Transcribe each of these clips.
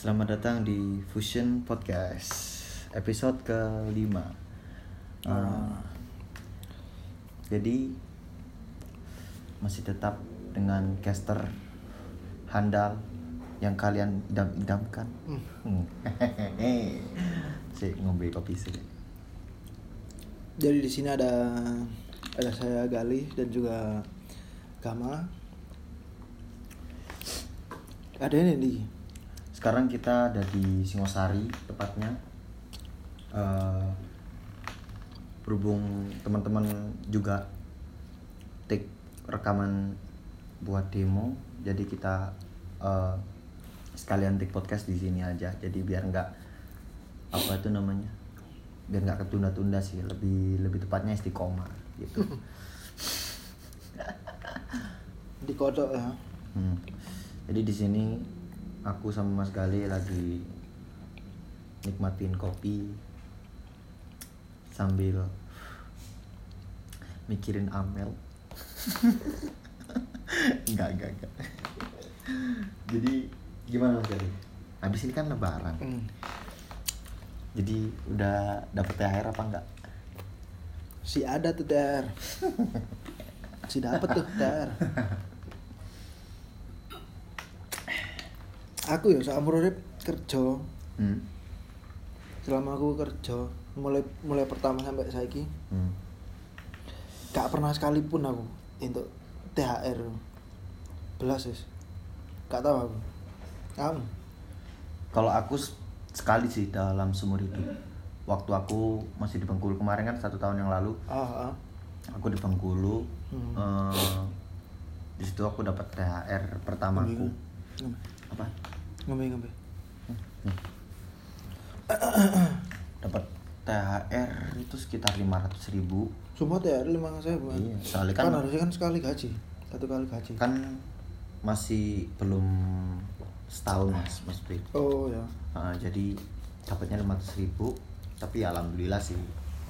Selamat datang di Fusion Podcast episode kelima. Uh, Jadi masih tetap dengan caster handal yang kalian idam-idamkan. Hmm. si ngombe kopi sih. Jadi di sini ada ada saya Galih dan juga Gama. Ada ini di Sekarang kita ada di Singosari tepatnya. Eh, berhubung teman-teman juga take rekaman buat demo, jadi kita eh, sekalian take podcast di sini aja. Jadi biar nggak apa itu namanya, biar nggak ketunda-tunda sih. Lebih lebih tepatnya istiqomah gitu. di kodok ya. Hmm. Jadi di sini aku sama Mas Gali lagi nikmatin kopi sambil mikirin Amel. enggak, enggak, enggak. Jadi gimana Mas Gali? Habis ini kan lebaran. Hmm. Jadi udah dapet THR apa enggak? Si ada tuh TR. si dapet tuh TR. Aku ya seumur urip kerja. Hmm. Selama aku kerja mulai mulai pertama sampai saiki Hmm. gak pernah sekalipun aku untuk THR belas wis gak tahu aku kamu Kalau aku sekali sih dalam seumur hidup. Waktu aku masih di Bengkulu kemarin kan satu tahun yang lalu, ah, ah. aku di Bengkulu. Hmm. eh, di situ aku dapat THR pertamaku. ngombe Apa? Ngombe ngombe. Nih. dapat THR itu sekitar 500 ribu. Sumpah THR lima saya Iya, soalnya kan, kan- harusnya kan sekali gaji. Satu kali gaji. Kan masih belum setahun mas mas Pri. oh ya. Nah, jadi dapatnya 500 ribu. Tapi alhamdulillah sih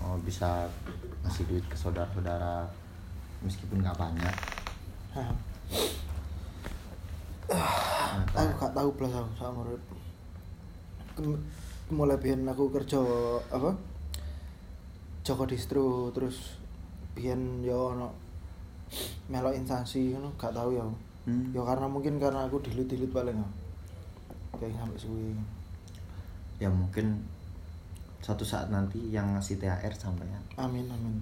oh, bisa ngasih duit ke saudara-saudara meskipun nggak banyak aku gak tahu belas aku sama urip. Mulai biyen aku kerja apa? Joko distro terus biyen yo ono melok instansi ngono gak tahu ya Hmm. ya karena mungkin karena aku dilit-dilit paling ya kayak sampai suwi ya mungkin suatu saat nanti yang ngasih THR sampean amin amin.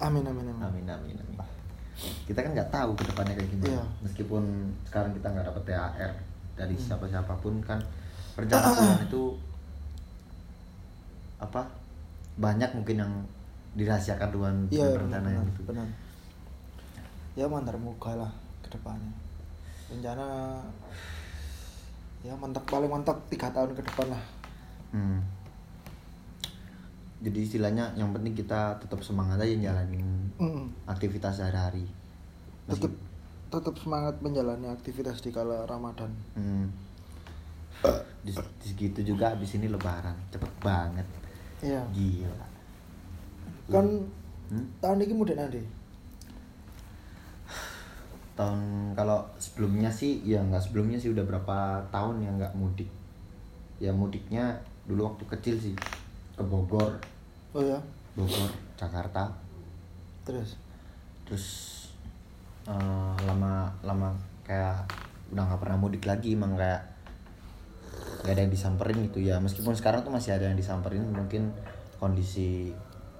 Amin amin amin, Amin amin amin. Kita kan nggak tahu ke depannya kayak gimana. Iya. Meskipun sekarang kita nggak dapat THR dari Hmm. siapa siapa pun kan perjalanan itu apa banyak mungkin yang dirahasiakan Tuhan iya dengan benar rencana yang itu. benar ya mantar moga lah ke depannya rencana ya mantap paling mantap tiga tahun ke depan lah Hmm. Jadi istilahnya yang penting kita tetap semangat aja jalanin Mm. aktivitas sehari-hari. Tetap tetap semangat menjalani aktivitas di kala Ramadan Hmm. Di, di segitu juga habis ini lebaran cepet banget iya gila kan Hmm? tahun ini mudik nanti tahun kalau sebelumnya sih ya nggak sebelumnya sih udah berapa tahun ya nggak mudik ya mudiknya dulu waktu kecil sih ke Bogor. Oh ya Bogor Jakarta. Terus? Terus eh, lama lama kayak udah nggak pernah mudik lagi emang kayak nggak ada yang disamperin gitu. Ya meskipun sekarang tuh masih ada yang disamperin mungkin kondisi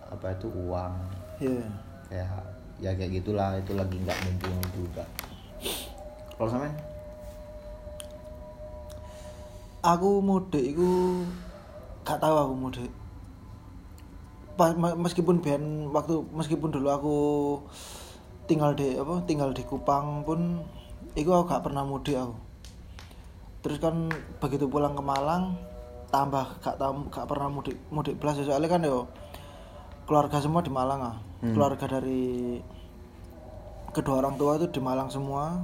apa itu uang. Ya kayak ya kayak gitulah itu lagi nggak mumpuni juga. Kalau sampean? Aku mudik itu gak tahu aku mudik meskipun biyen waktu meskipun dulu aku tinggal di apa tinggal di Kupang pun itu aku gak pernah mudik aku. Terus kan begitu pulang ke Malang tambah gak tahu gak pernah mudik mudik belas. Soalnya kan yo keluarga semua di Malang ah. Hmm. keluarga dari kedua orang tua itu di Malang semua.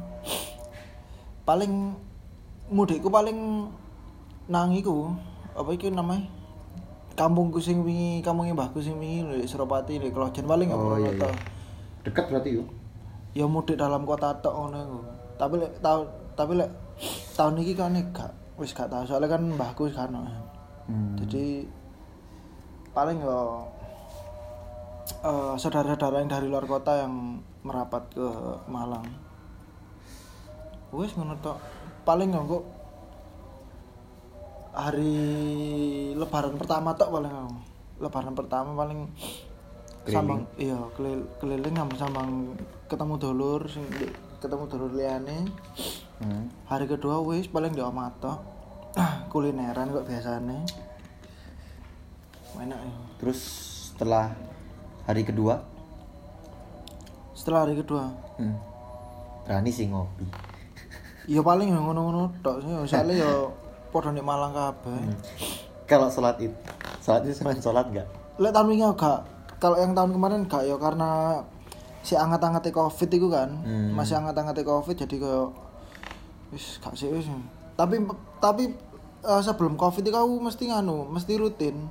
Paling mudikku paling nangiku apa itu namanya kampungku sing wingi kampungnya mbahku sing wingi di Suropati di Klojen paling Oh, pernah iya, iya. dekat berarti yuk ya mudik dalam kota tok ngono iku tapi lek tahun tapi lek tahun ini kan gak wis gak tahu soalnya kan mbahku ono. Hmm. Jadi paling yo eh, saudara-saudara yang dari luar kota yang merapat ke Malang. Wis ngono tok. Paling yo kok hari lebaran pertama tok paling aku. Lebaran pertama paling sambang iya kelil- keliling sama sambang ketemu dulur sing ketemu dulur liyane. Hmm. Hari kedua wis paling di omah tok. Kulineran kok biasanya. Enak ya. Terus setelah hari kedua, Setelah hari kedua, hmm, berani sih ngopi. ya paling ya ngono-ngono tok sih. Soalnya ya padha nek Malang kabeh. Hmm. Kalau sholat itu, sholat itu selain sholat nggak? Lek tahun wingi aku gak kalau yang tahun kemarin gak ya karena si anget-angete Covid itu kan. Hmm. Masih anget-angete Covid jadi kayak wis gak sih wis. Tapi tapi eh, sebelum Covid itu aku mesti nganu, mesti rutin.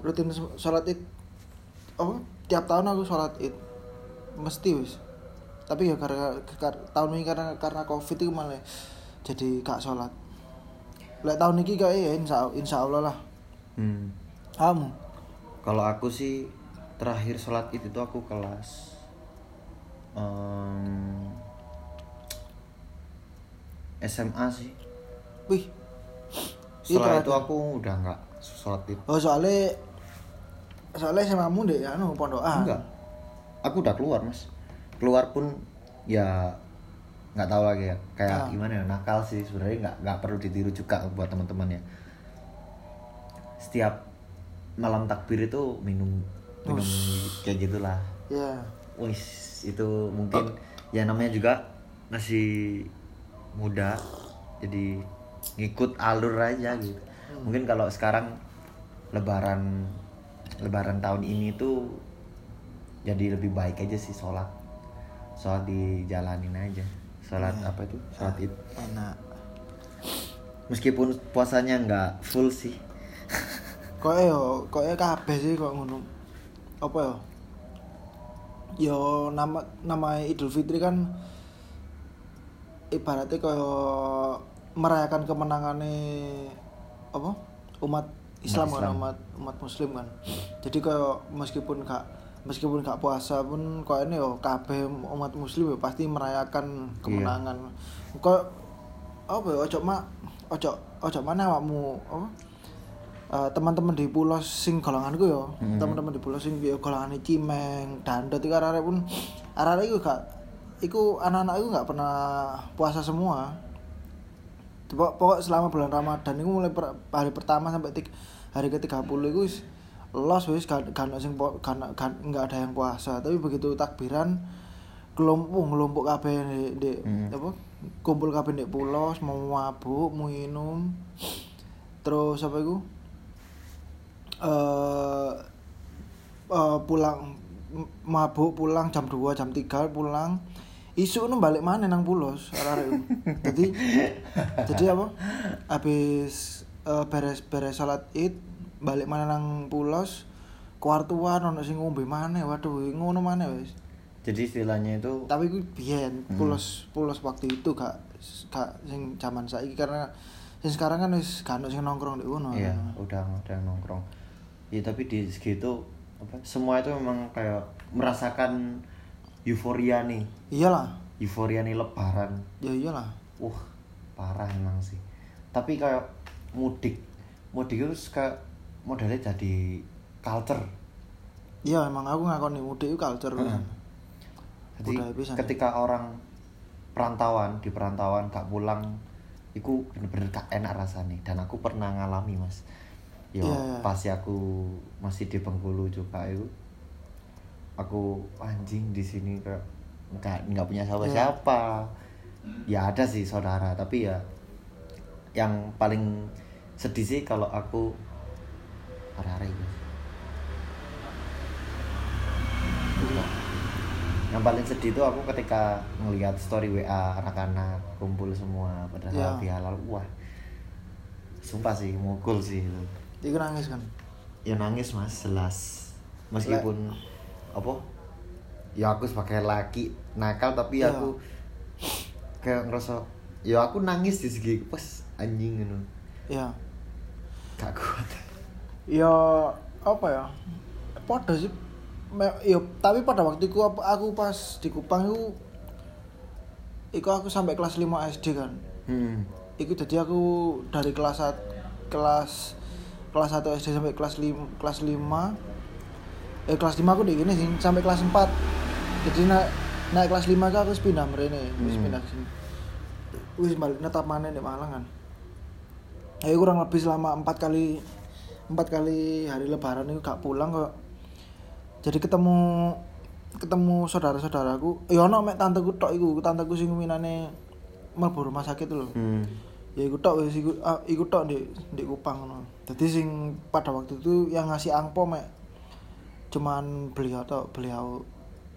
Rutin sholat Id. Oh, tiap tahun aku sholat Id. Mesti wis. Tapi ya karena, karena tahun ini karena karena Covid itu malah jadi gak sholat. Lek tahun ini kayak ya insya, insya Allah lah. Hmm. Kamu? Kalau aku sih terakhir sholat itu tuh aku kelas em, SMA sih. Wih. Setelah Iya, itu aku udah nggak sholat itu. Oh soalnya soalnya sama kamu deh ya anu pondokan. Enggak. Aku udah keluar mas. Keluar pun ya nggak tahu lagi ya. Kayak Ah. gimana ya nakal sih sebenarnya nggak nggak perlu ditiru juga buat teman-teman ya. Setiap malam takbir itu minum minum kayak gitulah. Ya. Wis itu mungkin ya namanya juga masih muda jadi ngikut alur aja gitu. Mungkin kalau sekarang lebaran lebaran tahun ini tuh jadi lebih baik aja sih sholat sholat dijalanin aja sholat apa itu sholat id Enak. meskipun puasanya nggak full sih Kok yo, kok ya kabeh sih kok ngono. Apa yo? Yo nama nama Idul Fitri kan ibaratnya kaya merayakan kemenangannya apa? Umat Islam, kan Islam. umat umat muslim kan. Jadi kaya meskipun gak meskipun gak puasa pun kok ini yo kabeh umat muslim yo pasti merayakan kemenangan. Kok apa ya ojo mak ojo ojo mana awakmu apa Eh, teman-teman di pulau sing golonganku yo Hmm. teman-teman di pulau sing yo golongan cimeng dandot itu arek pun arek itu gak iku anak-anak itu gak pernah puasa semua pokok, pokok selama bulan Ramadan itu mulai per- hari pertama sampai tik, hari ke 30 itu los wis gak ono sing po- gak ono- gak- nggak ada yang puasa. Tapi begitu takbiran kelompok kelompok kabeh di, Hmm. apa kumpul kabeh di pulau mau mabuk mau minum terus apa itu eh eh, pulang mabuk pulang jam 2 jam 3 pulang. Isu nu balik mana nang pulos arek jadi jadi apa? Habis eh, beres beres salat id balik mana nang pulos kuartuan ono sing ngombe mana waduh ngono mana wis jadi istilahnya itu tapi gue biyen Hmm. pulos pulos waktu itu gak gak sing zaman saiki karena sing sekarang kan wis gak ono sing nongkrong di kono Iya, udah udah nongkrong. Iya, tapi di segitu apa semua itu memang kayak merasakan euforia nih. iyalah Euforia nih lebaran. ya iyalah Wah, parah emang sih. Tapi kayak mudik. Mudik itu kayak modelnya jadi culture. iya emang aku ngakoni mudik itu culture Heeh. Jadi Budaya pisan, ketika orang perantauan di perantauan gak pulang itu bener-bener gak enak rasanya dan aku pernah ngalami mas yo Iya, iya. pas aku masih di Bengkulu juga itu aku anjing di sini kayak nggak nggak punya Iya. siapa-siapa ya ada sih saudara tapi ya yang paling sedih sih kalau aku hari-hari itu yang paling sedih itu aku ketika ngelihat story WA anak-anak kumpul semua pada Ya. halal halal. Wah sumpah sih mukul sih itu. Iku nangis kan? Ya nangis mas jelas. Meskipun apa? Ya aku sebagai laki nakal tapi Ya. aku kayak ngerasa ya aku nangis di segi pas anjing ngono. Ya gak ya apa ya? Pada sih. Me- ya tapi pada waktu itu aku, aku pas di Kupang itu Iku aku sampai kelas 5 SD kan. Hmm. Iku jadi aku dari kelas sat- kelas kelas 1 SD sampai kelas 5 kelas 5 eh kelas 5 aku di gini sih sampai kelas 4 jadi naik naik kelas 5 aku harus pindah mrene wis Hmm. pindah sini. Wis balik netap mana di Malang kan. Ya kurang lebih selama empat kali empat kali hari lebaran itu gak pulang kok jadi ketemu ketemu saudara-saudaraku ya ono mek tanteku tok iku tanteku sing minane mlebu rumah sakit lho Hmm. ya iku tok wis iku ah, iku tok di di Kupang ngono. Dadi sing pada waktu itu yang ngasih angpo mek cuman beliau tok, beliau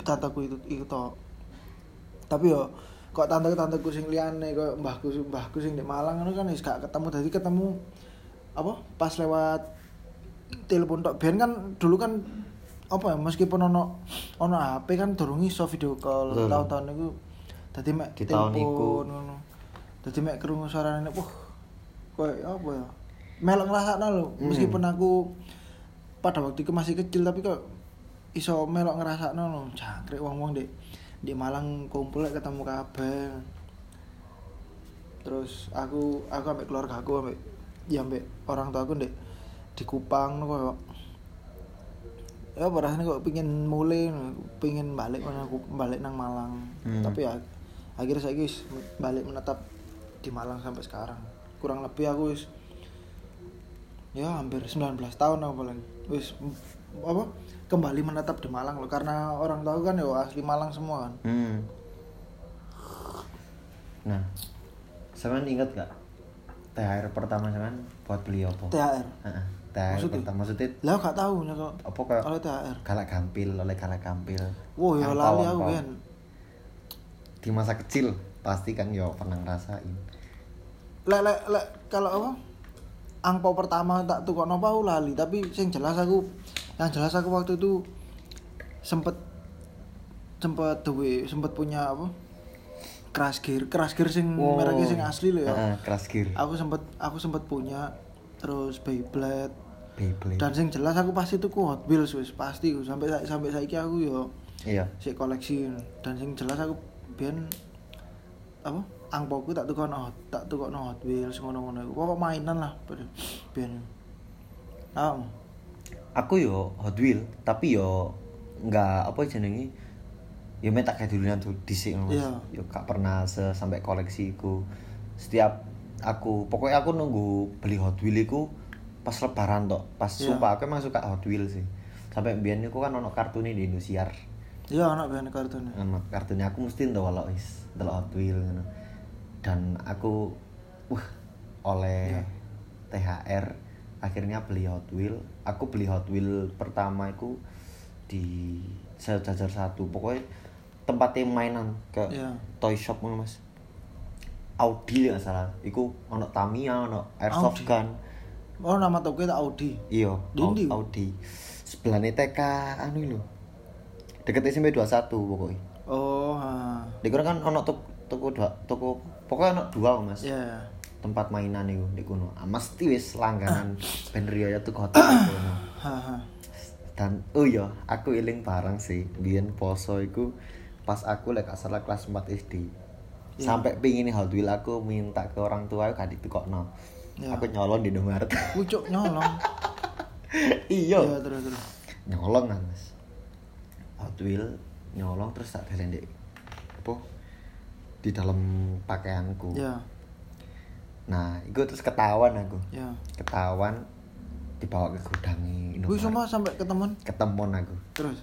tanteku itu iku tok. Tapi yo kok tante-tanteku sing liyane kok mbahku mbahku sing di Malang ngono kan wis gak ketemu dadi ketemu apa pas lewat telepon tok ben kan dulu kan apa ya meskipun ono ono HP kan durung iso video call Betul. tahun-tahun iku dadi mek Di tahun iku. ngono. Dadi mek krungu suarane wah koyo apa ya? Melok ngrasakno lho, Hmm. meskipun aku pada waktu itu masih kecil tapi kok iso melok ngrasakno lho, jangkrik wong-wong di di Malang kumpul ketemu kabeh. Terus aku aku ambek keluarga aku ambek ya ambek orang tua aku ndek di Kupang ngono koyo ya rasanya kok pingin mulai pingin balik mana aku balik nang Malang Hmm. tapi ya akhirnya saya guys balik menetap di Malang sampai sekarang kurang lebih aku wis ya hampir 19 tahun aku paling wis apa kembali menetap di Malang loh karena orang tahu kan ya asli Malang semua kan Hmm. Nah, sampean ingat gak THR pertama sampean buat beli apa? THR. THR Maksudnya? pertama maksudnya lah gak tahu nya kok apa kayak oleh THR galak gampil, oleh galak gampil. wow ya lali aku kan Di masa kecil pasti kan yo pernah ngerasain. lek lek lek kalau apa angpau pertama tak tukok nopo aku lali tapi yang jelas aku yang jelas aku waktu itu sempet sempet duwe sempet punya apa crash gear crash gear sing Wow. mereknya sing asli loh ya Heeh, keras gear. aku sempet aku sempet punya terus Beyblade Beyblade. dan sing jelas aku pasti tuku Hot Wheels wis pasti sampai sa- sampai saiki aku yo Iya. si koleksi dan sing jelas aku biyen apa angpoku tak tukokno hot tak tukokno Hot Wheels ngono-ngono iku pokok mainan lah biyen ah Aku yo Hot Wheel, tapi yo nggak apa jenenge yo metak kayak dulunya tuh dhisik Mas. Iya. Yo gak pernah se sampai koleksiku. Setiap aku pokoknya aku nunggu beli Hot Wheel iku pas lebaran tok. Pas Iya. sumpah aku emang suka Hot Wheel sih. Sampai biyen niku kan ono kartune di Indosiar. iya anak biyen kartun Ono kartunnya aku mesti ndelok walau wis ndelok Hot Wheel ngono. Dan aku wah oleh Iya. THR akhirnya beli Hot Wheel. Aku beli Hot Wheel pertama itu di sejajar satu. Pokoknya tempatnya mainan ke Iya. toy shop Mas. Audi ya salah. Iku ono Tamiya, ono Airsoft Audi. gun. Oh nama toko tak Audi Iya, Di Au- ndi? Audi. Sebelahnya TK anu lho. Deket SMP 21 pokoknya. oh ha Di kono kan ono toko toko dua toko pokoknya ono dua Mas. ya Tempat mainan iku di kono. Ah, mesti wis langganan ben Rio ya tuh di kono. ha Dan oh iya, aku eling bareng sih. Biyen poso iku pas aku lek gak salah kelas 4 SD. Iya. Sampai pingin Hot Wheel aku minta ke orang tua aku gak ditukokno. Iya. Aku nyolong di Indomaret. Pucuk nyolong. Iya. iya terus terus. Nyolong kan mas. Hot Wheel nyolong terus tak kalian dek apa? Di dalam pakaianku. Ya nah itu terus ketahuan aku. Ya ketahuan dibawa ke gudangnya gue Indomaret. Semua sampai ketemuan? Ketemuan aku. Terus?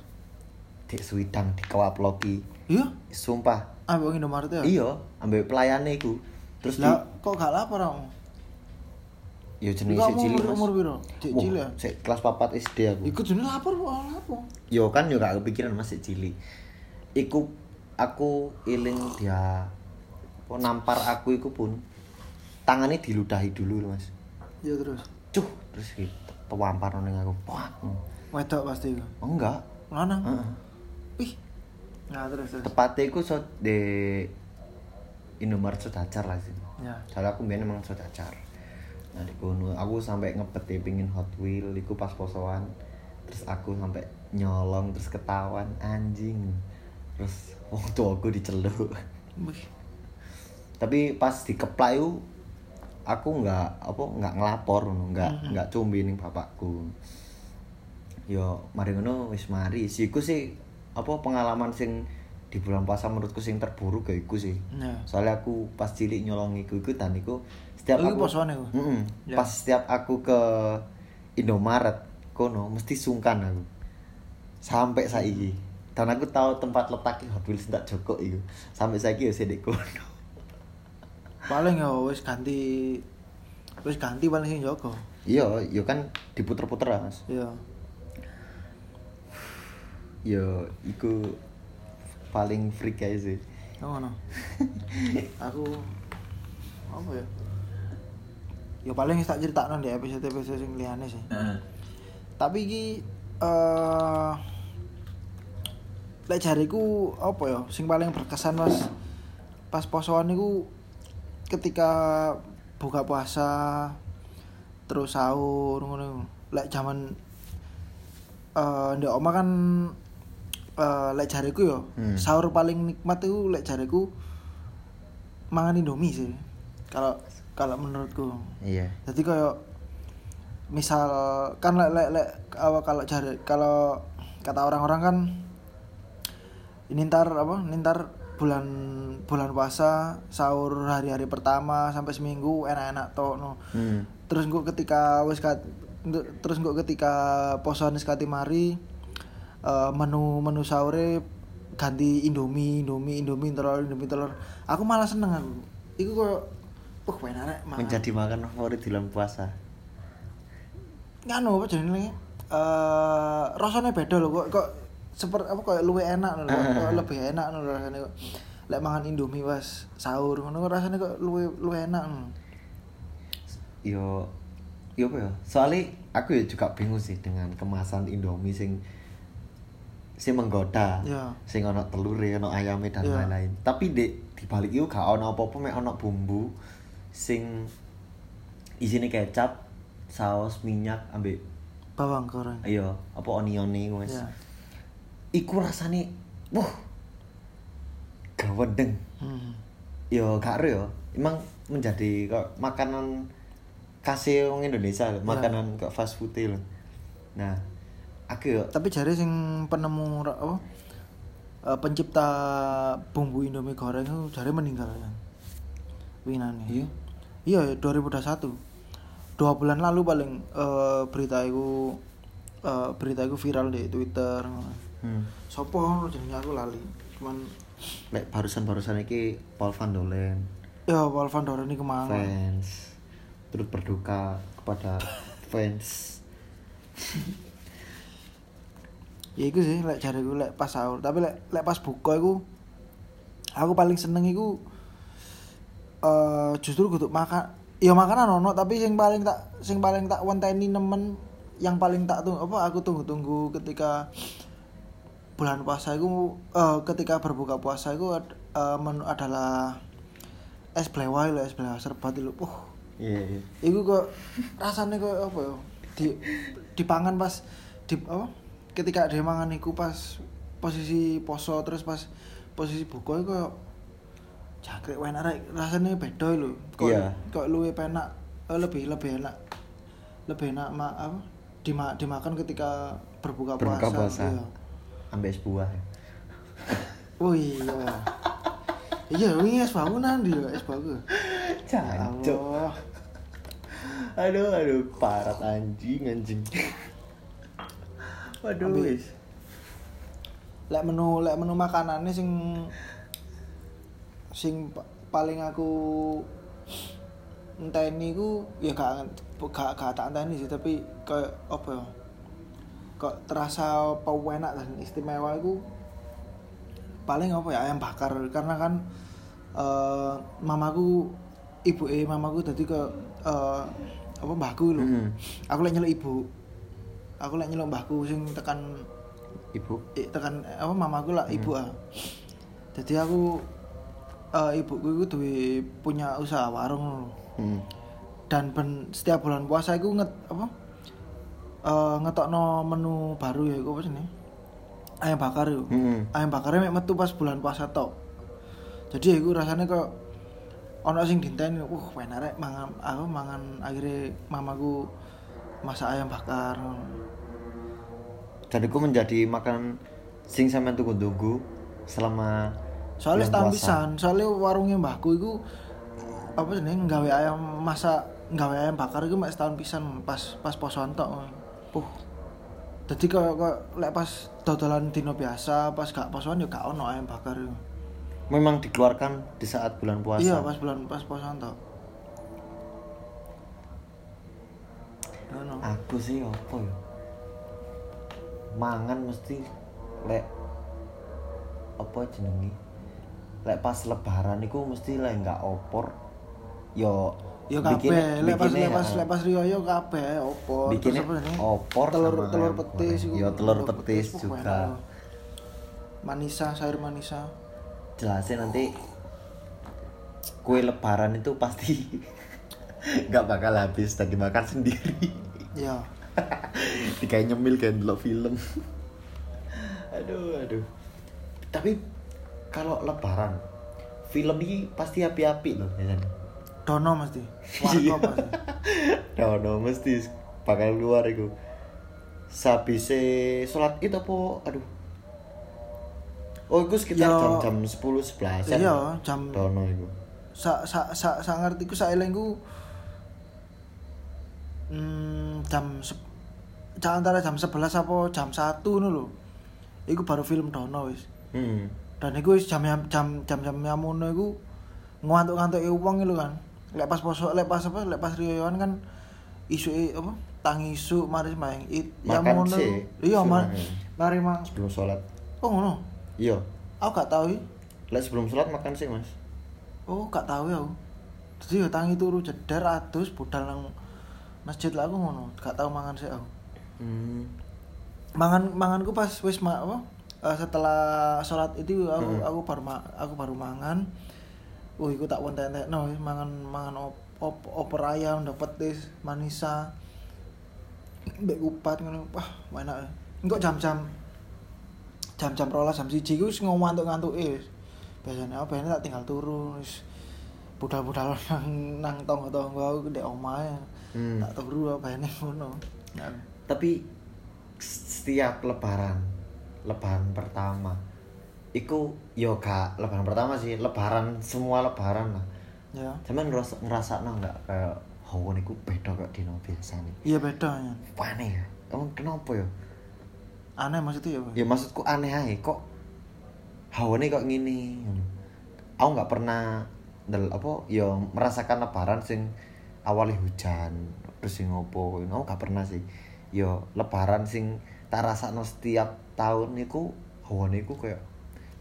Di Swidang di Kawaploki iya? Sumpah. Ah bang Indomaret ya? Iya ambil pelayannya iku. Terus di lah kok gak lapar kamu ya jenis Iku si kamu cilik umur piro cek cilik ya sik kelas papat SD aku ikut jenis lapar kok apa Yo kan yo gak kepikiran Mas sik cilik. Iku aku iling dia apa nampar aku iku pun tangannya diludahi dulu Mas. ya terus Cuh, terus gitu pewampar ning aku. Wah. wedok pasti iku Oh, enggak. lanang Heeh. wih nah terus terus Tepatnya iku so de Indomaret Sedacar lah sih Ya. soalnya aku biasanya emang Sedacar nah di kono aku sampai ngepet ya pingin Hot Wheel iku pas posoan. Terus aku sampai nyolong terus ketahuan anjing. Terus tua aku diceluk. Tapi pas dikeplak itu aku nggak apa nggak ngelapor nggak nggak cumbi ning bapakku. Yo mari ngono wis mari. Siku sih apa pengalaman sing di bulan puasa menurutku sing terburuk ya iku sih Ya. soalnya aku pas cilik nyolong iku iku dan iku setiap Oh, iku aku posoan iku? Mm-mm. Ya. pas setiap aku ke Indomaret kono mesti sungkan aku sampai saiki dan aku tahu tempat letak Hot Wheels tak Joko itu sampai saiki ya sedek kono Paling ya wis ganti wis ganti paling sing Joko. iya yo kan diputer-puter mas Iya. yo iku paling freak aja sih Oh, ngono. aku apa ya? Ya paling tak critakno di episode-episode sing liyane sih. Tapi iki eh lek jariku apa ya sing paling berkesan pas pas posoan niku ketika buka puasa terus sahur ngono lek zaman eh ndek oma kan eh lek jariku ya Hmm. sahur paling nikmat itu lek jariku mangan indomie sih kalau kalau menurutku iya jadi kayak misal kan lek lek lek kalau cari kalau kata orang-orang kan ini ntar apa ini ntar bulan bulan puasa sahur hari-hari pertama sampai seminggu enak-enak toh no hmm. terus gue ketika wis terus gue ketika posoan wis kati mari eh, menu menu sahur ganti indomie indomie indomie telur indomie telur. Aku malah seneng aku. Itu kok wah enak mangan. menjadi makan favorit bulan puasa. Nganu apa jenenge? Eh rasanya beda loh kok kok seperti apa kok luwih enak loh kok lebih enak loh rasanya kok. Lek mangan indomie pas sahur ngono kok rasanya kok luwih luwih enak loh. yo yo apa ya? Soalnya aku ya juga bingung sih dengan kemasan Indomie sing sing menggoda Ya. sing ono telur ono ayamnya dan Ya. lain-lain. Tapi di di balik itu gak ono apa-apa mek ono bumbu sing isine kecap saus minyak ambek bawang goreng. Ayo apa onione wes. Ya. Iku rasane wah gawedeng hmm. yo gak ero yo emang menjadi kok makanan khas wong Indonesia lho, makanan kok fast food lho nah aku yo tapi jari sing penemu eh, pencipta bumbu indomie goreng itu jari meninggal ya winane. Iya. Iya 2021 dua bulan lalu paling eh, berita itu eh, berita itu viral di twitter hmm. sopo jenenge? Aku lali. Cuman lek barusan-barusan iki Paul Van Dolen. Ya Paul Van Doren ini ke mana fans. Turut berduka kepada fans ya itu sih lek jari gue lek pas sahur. Tapi lek lek pas buka aku paling seneng itu eh justru kudu makan. Ya makanan ono tapi sing paling tak sing paling tak wenteni nemen yang paling tak tunggu apa aku tunggu-tunggu ketika bulan puasa itu eh, ketika berbuka puasa itu ad- eh, menu adalah es blewai lho es blewai serbat itu uh. Iya iya. Iku kok rasanya kok apa ya? Di dipangan pas di apa? Ketika dia mangan iku pas posisi poso terus pas posisi buka iku kok jangkrik enak rek rasanya beda lho. Kok Iya. kok luwih penak eh, lebih lebih enak. Lebih enak ma, apa? Dima, dimakan ketika berbuka, berbuka puasa. puasa Iya. ambek es buah Oh iya. iya, ini es bangunan dia, es bagus. Ya Jancuk. Allah. aduh aduh parat anjing anjing waduh wis. Lek menu lek menu makanannya sing sing pa- paling aku enteni ku ya gak gak gak tak enteni sih tapi kayak apa ya? Kok terasa pewenak dan istimewa itu paling apa ya ayam bakar. Karena kan eh mamaku ibu eh mamaku tadi ke eh, apa mbahku lho. Hmm. aku lek nyeluk ibu aku lek nyeluk mbahku sing tekan ibu eh, tekan apa mamaku lah ibu ah jadi aku eh, ibuku itu duwe punya usaha warung. Hmm. dan ben setiap bulan puasa iku nget apa eh ngetokno menu baru ya iku apa sih ayam bakar yuk Hmm. ayam bakarnya mek metu pas bulan puasa tok jadi ya iku rasanya kok ono sing dinteni uh enak rek mangan aku mangan akhirnya mamaku masak ayam bakar Dan itu menjadi makanan sing sampean tunggu-tunggu selama soalnya pisan soalnya warungnya mbahku iku apa sih nggawe ayam masak nggawe ayam bakar iku mek setahun pisan pas pas posoan tok Puh, Jadi kok kok lek pas dodolan dino biasa, pas gak posoan ya gak ono ayam bakar itu. memang dikeluarkan di saat bulan puasa. Iya, pas bulan pas posoan tok. Aku sih apa ya? Mangan mesti lek apa jenenge? Lek pas lebaran iku mesti lek nggak opor yo Ya bikin- kabeh, lek pas lek pas ah, lek pas riyo kabeh opo. bikinnya Terus apa ini? opor telur telur petis. Iya, telur petis uh, juga. Manisa, sayur manisa. jelasin nanti kue lebaran itu pasti nggak bakal habis dan dimakan sendiri Iya. kayak nyemil kayak ndelok film aduh aduh tapi kalau lebaran film ini pasti api-api loh biasanya Dono mesti. Iya. Warga pasti. no no mesti bakal keluar itu sabise sholat itu apa aduh oh itu sekitar Yo. jam-jam 10 11 Iya, jam dono itu sa sa sa, sa ngerti ku sak elengku hmm, jam antara jam 11 apa jam 1 ngono lho. Iku baru film Dono wis. hmm. Dan iku wis jam jam jam jam jam ngono iku ngantuk-ngantuk wong lho kan. Lek pas poso, lek pas apa, lek pas riyoan kan isu apa? Tangi isu mari main it ya ngono. Iya, sih mar, main. mari mang. sebelum sholat Oh ngono. iya Aku gak tahu. lek sebelum sholat makan sih mas Oh, gak tahu ya aku. Jadi ya tangi turu jeder adus budal nang masjid lah aku ngono. Gak tahu mangan sih aku. hmm. Mangan manganku pas wis ma, apa? eh, setelah sholat itu aku Hmm. aku baru ma, aku baru mangan. Uh, iku tak wonten no mangan mangan op, op, opor ayam dapat petis manisa. Mbek kupat ngono. Wah, enak. Engko jam-jam jam-jam rolas jam siji ku wis ngantuk-ngantuk wis. Biasanya apa ini tak tinggal turu wis budal-budal nang nang tonggo-tonggo aku ndek omahe. Hmm. Tak turu apa ini ngono. Ya. tapi setiap lebaran lebaran pertama iku yo gak lebaran pertama sih lebaran semua lebaran lah Ya. cuman ngerasa ngerasa nggak kayak hawa niku beda kok dino biasa nih Iya beda ya. aneh ya emang kenapa ya Aneh maksudnya ya. Ya maksudku aneh aja kok hawane kok gini aku nggak pernah del apa ya merasakan lebaran sing awalnya hujan terus sing ngopo aku gak pernah sih yo lebaran sing tak rasakno setiap tahun niku hawane iku kayak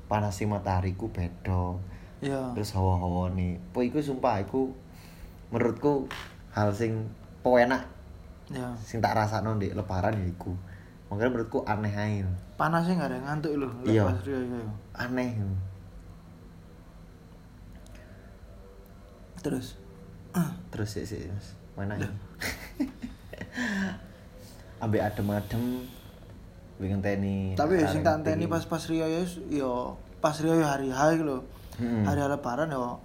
panas matahariku beda Iya. terus hawa-hawa nih po iku sumpah iku menurutku hal sing po enak Ya. sing tak rasakno di lebaran ya iku makanya menurutku aneh aja Panasnya nggak ada ngantuk loh. Iya. Rio iya. aneh Terus. Terus sih sih mas mana ya ambek adem-adem pengen teni Tapi ya sing tak pas pas Rio ya yo pas Rio ya hari hari loh. Hmm. Hari lebaran yo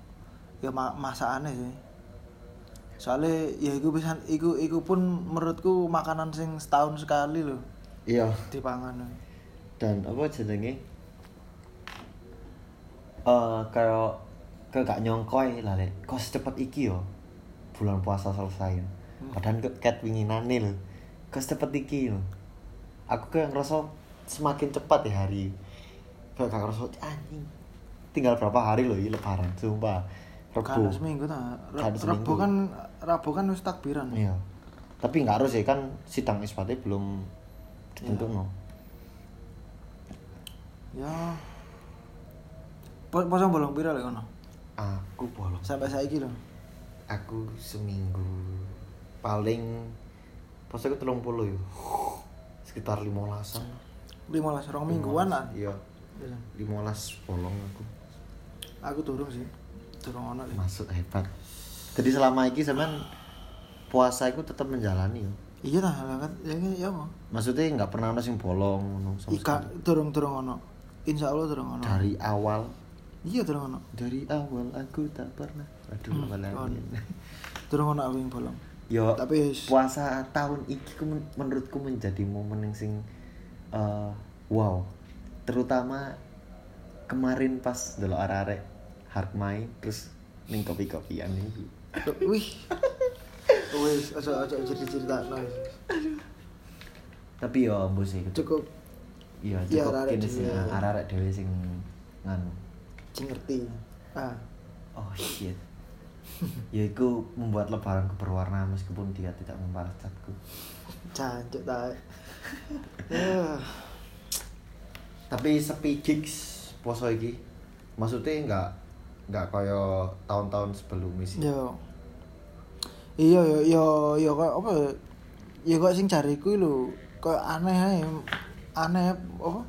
yo ma masakane sih. Soalnya ya iku bisa iku iku pun menurutku makanan sing setahun sekali loh iya dipangan. dan apa jenenge eh kayak kayak gak nyongkoi lah lek. Kok secepat iki yo? Bulan puasa selesai. Padahal kok ket winginane lho. Kok secepat iki lho aku kayak ngerasa semakin cepat ya hari. Kayak gak ngerasa anjing tinggal berapa hari loh ini lebaran? Sumpah. Kan rebu seminggu ta. Kan seminggu. Rebo kan Rabu kan wis takbiran. iya. Tapi nggak harus ya kan sidang ispatnya belum ditentu no Ya. Poso bolong pira lek ngono? Aku bolong. Sampai saiki lho. aku seminggu paling pas aku telung puluh ya sekitar limolasan 15 rong mingguan lah. iya. Limolas bolong aku. Aku durung sih. Durung ono masuk hebat. Jadi selama ini sampean puasa itu tetap menjalani yo? Iya lah kan. Ya ya apa? Maksudnya nggak pernah ada sing bolong ngono ika durung durung ono. Insya Allah durung ono. Dari awal iya durung ono. Dari awal aku tak pernah. Aduh Hmm, apa lagi ono. aku yang bolong. Yo tapi puasa tahun ini men- menurutku menjadi momen yang sing eh, wow. Terutama kemarin pas dulu arek-arek hard mai terus ning kopi-kopian iki wih. Wis aja aja cerita cerita tapi yo ambo sih. Cukup. Iya Iya, cukup kini sih. arek-arek dhewe sing nganu sing ngerti. Ah. Oh shit. Ya itu membuat lebaranku berwarna meskipun dia tidak membalas chatku. Cancuk ta ya tapi sepi gigs poso iki. Maksudnya nggak nggak kaya tahun-tahun sebelumnya sih yo. Iya yo yo yo kok apa ya? Kok sing jariku lho kok aneh ae aneh apa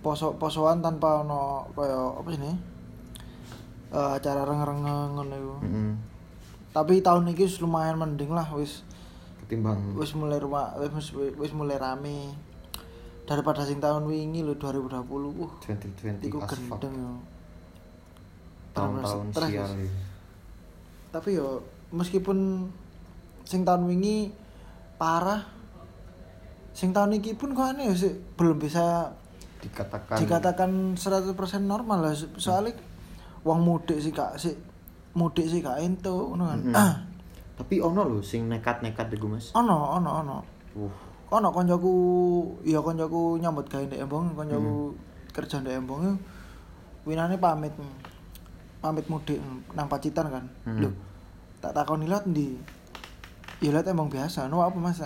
poso posoan tanpa ono kaya apa sih Eh acara reng-reng ngono iku. Mm-mm. tapi tahun ini lumayan mending lah wis ketimbang wis mulai rumah wis wis mulai rame. Daripada sing tahun wingi lho 2020 uh 2020 iku gendeng yo. Tahun-tahun iki. tapi yo meskipun sing tahun wingi parah sing tahun iki pun kok aneh ya sih belum bisa dikatakan dikatakan 100% normal lah. So- soalnya wong mudik sih kak. Sih mudik sih kak. Ento ngono kan. Mm-mm. ah. Tapi ono lho sing nekat-nekat iku Mas. Ono ono ono. Uh. Ono koncoku ya koncoku nyambut gawe ndek Embong koncoku kerja ndek Embong winane pamit pamit mudik nang Pacitan kan. Hmm. lho tak takoni lihat ndi? Ya lihat Embong biasa. No apa mas?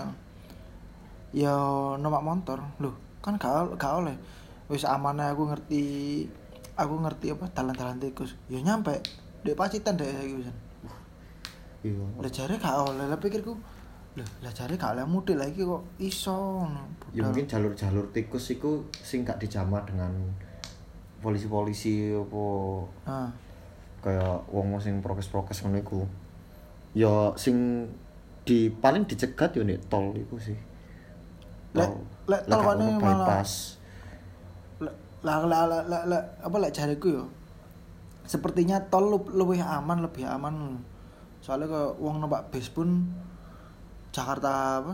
Ya numpak motor lho kan gak gak oleh wis aman ae aku ngerti aku ngerti apa dalan-dalan tikus. Ya nyampe dek Pacitan dek saiki wis iya. Lah jare gak oleh lah pikirku lah lah jare gak oleh mudik lagi kok iso ya mungkin jalur-jalur tikus iku sing gak dijamah dengan polisi-polisi apa ah kayak wong sing prokes-prokes ngono iku. Ya sing di paling dicegat yo nek tol iku sih. Lek- lek tol kene malah- bypass lah lah lah lah, lah apa lek jariku yo. Sepertinya tol lu- lebih aman lebih aman. Soalnya ke wong numpak bis pun Jakarta apa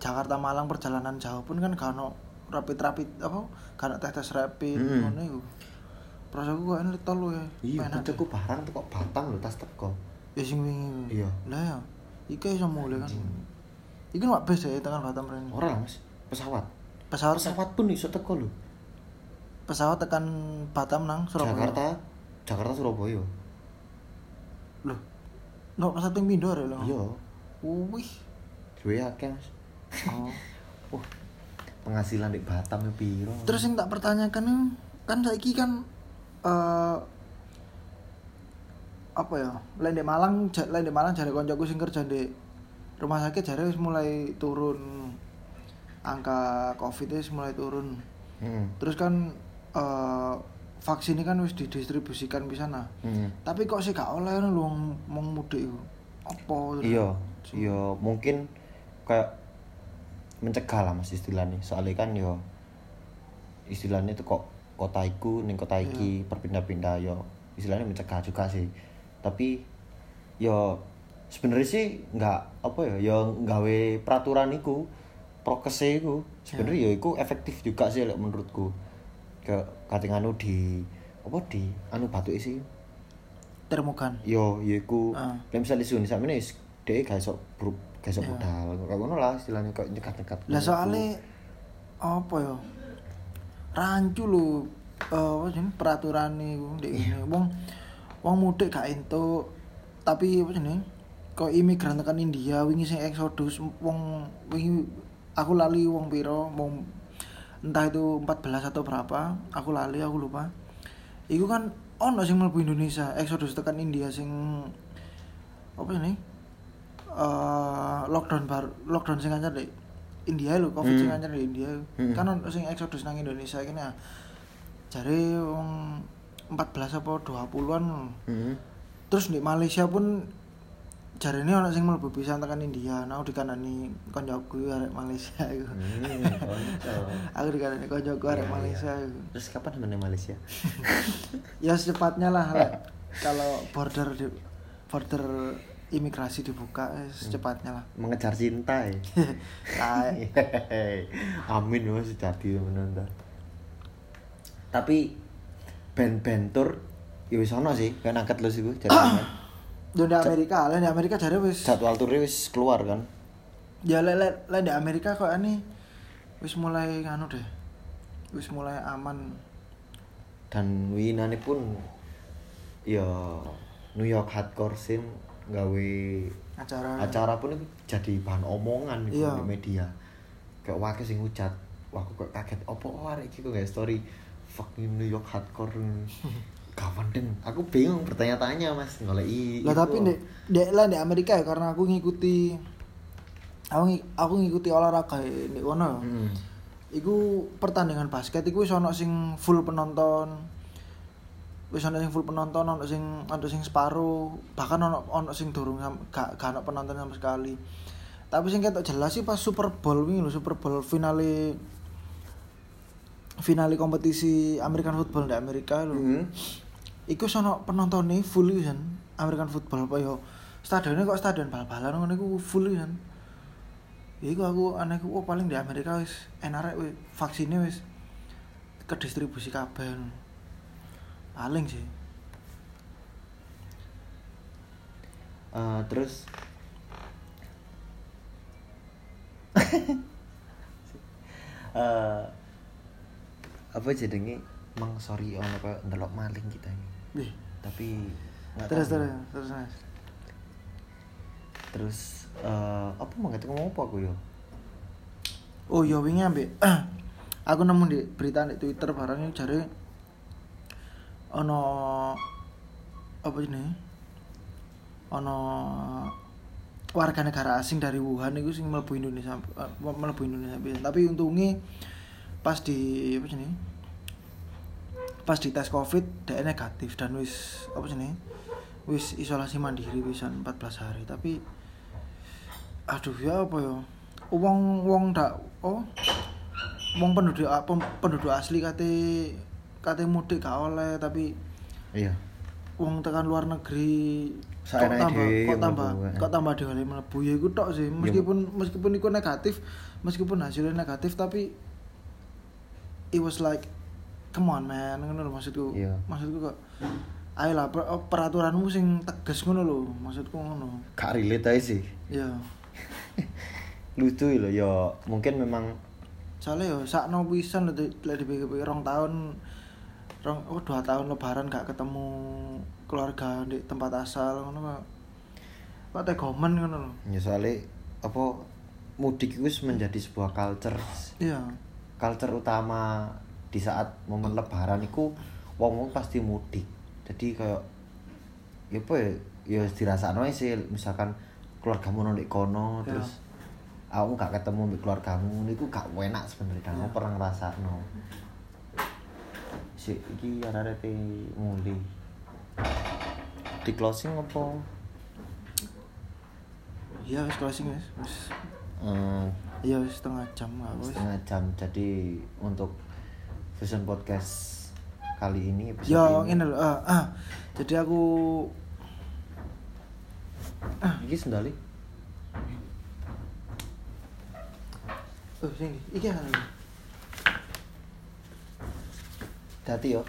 Jakarta Malang perjalanan jauh pun kan gak ono rapid rapid apa gak ono tes tes rapid ngono iku. Perasaanku kok ini tol lu ya iya Penak kancaku barang tuh kok batang lho tas teko. Ya sing wingi. Iya. lah ya iki iso mulai kan. Iki numpak bis ya tekan Batam rene. Ora lah mas. Pesawat. Pesawat pesawat pun iso teko lho pesawat tekan Batam nang Surabaya Jakarta Jakarta Surabaya Loh. No, pesawat ping pindho arek lho. iya Wih. duwe akeh mas Oh. wah penghasilan di Batam ya piro Terus yang tak pertanyakan itu, kan saiki kan eh apa ya? Lain di Malang, lain di Malang jare koncoku sing kerja di rumah sakit jare wis mulai turun angka Covid wis mulai turun. Hmm. Terus kan eh vaksin ini kan wis didistribusikan di sana. Hmm. Tapi kok sih gak oleh wong wong mudik. Apa? iya iya mungkin kayak mencegah lah mas istilahnya soalnya kan yo istilahnya itu kok kota iku ning kota iki berpindah-pindah yo istilahnya mencegah juga sih tapi yo sebenarnya sih nggak apa ya yo nggawe peraturan iku prokes iku sebenarnya yo iku efektif juga sih menurutku ke kating anu di apa di anu batu isi Termukan. yo yo iku Ah. lek misalnya suni sampe wis dhek gak iso gak iso Ya. budal kayak ngono lah istilahnya kayak nyekat-nyekat Lah soalnya apa ya? Rancu lho eh apa jenenge peraturan iku ndek ngene. Wong wong mudik gak entuk tapi apa jenenge? Kok imigran tekan India wingi sing eksodus wong wingi aku lali wong piro wong entah itu 14 atau berapa aku lali aku lupa iku kan ono sing mlebu Indonesia eksodus tekan India sing apa ini eh lockdown bar lockdown sing anyar di India lho covid sing Hmm. anyar di India Hmm. kan ono sing eksodus nang Indonesia kene ah. jare wong 14 apa 20-an Hmm. terus di Malaysia pun jari ini orang sing mlebu pisan tekan India. Nah aku dikanani koncoku arek Malaysia iku. Hmm, aku dikanani koncoku arek Iya, Malaysia iku. Terus kapan temennya Malaysia? ya secepatnya lah kalau border di, border imigrasi dibuka eh, secepatnya lah. Mengejar cinta ya. Amin mas jadi menonton. Tapi band-band tour ya wis ono sih, kan angkat lu sih gue Yo di Amerika, lah di Amerika jare wis Jadwal turnya wis keluar kan. ya lek lek di Amerika kok ini wis mulai nganu deh. Wis mulai aman. Dan winane pun ya New York hardcore scene gawe acara acara pun itu jadi bahan omongan gitu Iya. di media. Kayak wakil sing ngucat, wah aku kaget opo arek iki kok story fucking New York hardcore kawan den aku bingung bertanya-tanya mas. Ngoleki lah tapi di, di lah di Amerika ya karena aku ngikuti aku aku ngikuti olahraga di kono Hmm. iku pertandingan basket iku wis ono sing full penonton. Wis sing full penonton ono sing ono sing separuh. Bahkan ono ono sing durung gak gak ono penonton sama sekali. Tapi sing ketok jelas sih pas Super Bowl wingi lho Super Bowl finale finale kompetisi American football di Amerika lho. Hmm. Iku sono penontonnya full iku kan American football apa yo. Stadionnya kok stadion bal-balan ngono iku full kan Ya iku aku anehku oh paling di Amerika wis enak wis vaksinnya wis ke distribusi kabeh paling sih. Eh, terus? Eh apa jenenge? Mang sorry ono kayak ndelok maling kita ini Wih, tapi terus tahu. terus terus Mas. terus eh apa mau ngerti ngomong apa aku yo? Oh iya wingi ambek. Aku nemu di berita di Twitter barangnya jare ono apa ini ono warga negara asing dari Wuhan itu sing mlebu Indonesia eh, mlebu Indonesia tapi untungnya pas di apa sih pas di tes covid dia negatif dan wis apa sih wis isolasi mandiri pisan 14 hari. Tapi aduh ya apa ya? Wong wong dak oh wong penduduk penduduk asli kate kate mudik gak oleh tapi iya. wong tekan luar negeri kok tambah dhewe kok tambah eh. kok tambah dhewe mlebu. Ya iku tok sih meskipun meskipun iku negatif meskipun hasilnya negatif tapi it was like come on man. Ngono lho maksudku. Iya. maksudku kok ayolah per- oh, peraturanmu sing tegas ngono lho maksudku ngono. Gak relate aja sih. Ya lucu loh ya mungkin memang soalnya yo sakno pisan lho lek dipikir-pikir rong tahun rong oh dua tahun lebaran gak ketemu keluarga di tempat asal ngono kok. Kok tegomen ngono lho. Ya soalnya apa mudik itu menjadi sebuah culture. Iya. Culture utama di saat momen lebaran itu wong wong pasti mudik. Jadi kayak ya apa ya ya dirasakno sih. Misalkan keluargamu nang ndek kono Ya. terus kamu gak ketemu mbek keluargamu niku gak enak sebenarnya. Kan Ya. aku pernah ngrasakno. Si iki arek-arek muli di closing apa? Iya wis closing wis. Wis eh, iya wis setengah jam lah wis. Setengah jam. Jadi untuk Fusion Podcast kali ini episode yo ini. lho ah, ah. jadi aku iki sendali. Oh sini iki. Kan hati yo.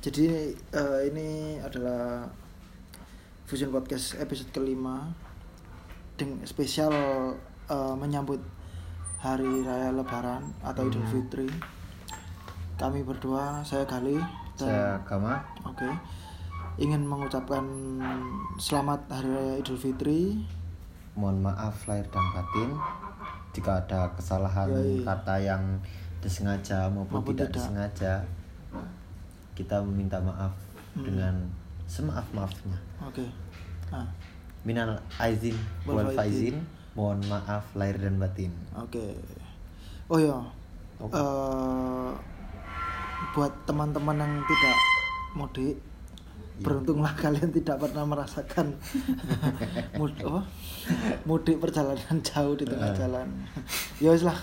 Jadi eh, ini adalah Fusion Podcast episode kelima. Dengan spesial eh, menyambut hari raya Lebaran atau Idul Hmm. Fitri. Kami berdua, saya Gali saya dan Gama oke ingin mengucapkan selamat hari raya Idul Fitri. mohon maaf lahir dan batin jika ada kesalahan Yoi. kata yang disengaja maupun, Maupun tidak, tidak. disengaja kita meminta maaf Hmm. dengan semaaf maafnya Oke. Nah, minal aizin wal faizin. Mohon maaf lahir dan batin oke. Oh ya. Oke. Eh, buat teman-teman yang tidak mudik Iya. beruntunglah kalian tidak pernah merasakan mud apa? mudik perjalanan jauh di tengah Eh. jalan ya lah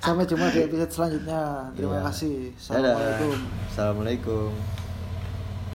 sampai jumpa di episode selanjutnya terima Iya. kasih Dadah. assalamualaikum Assalamualaikum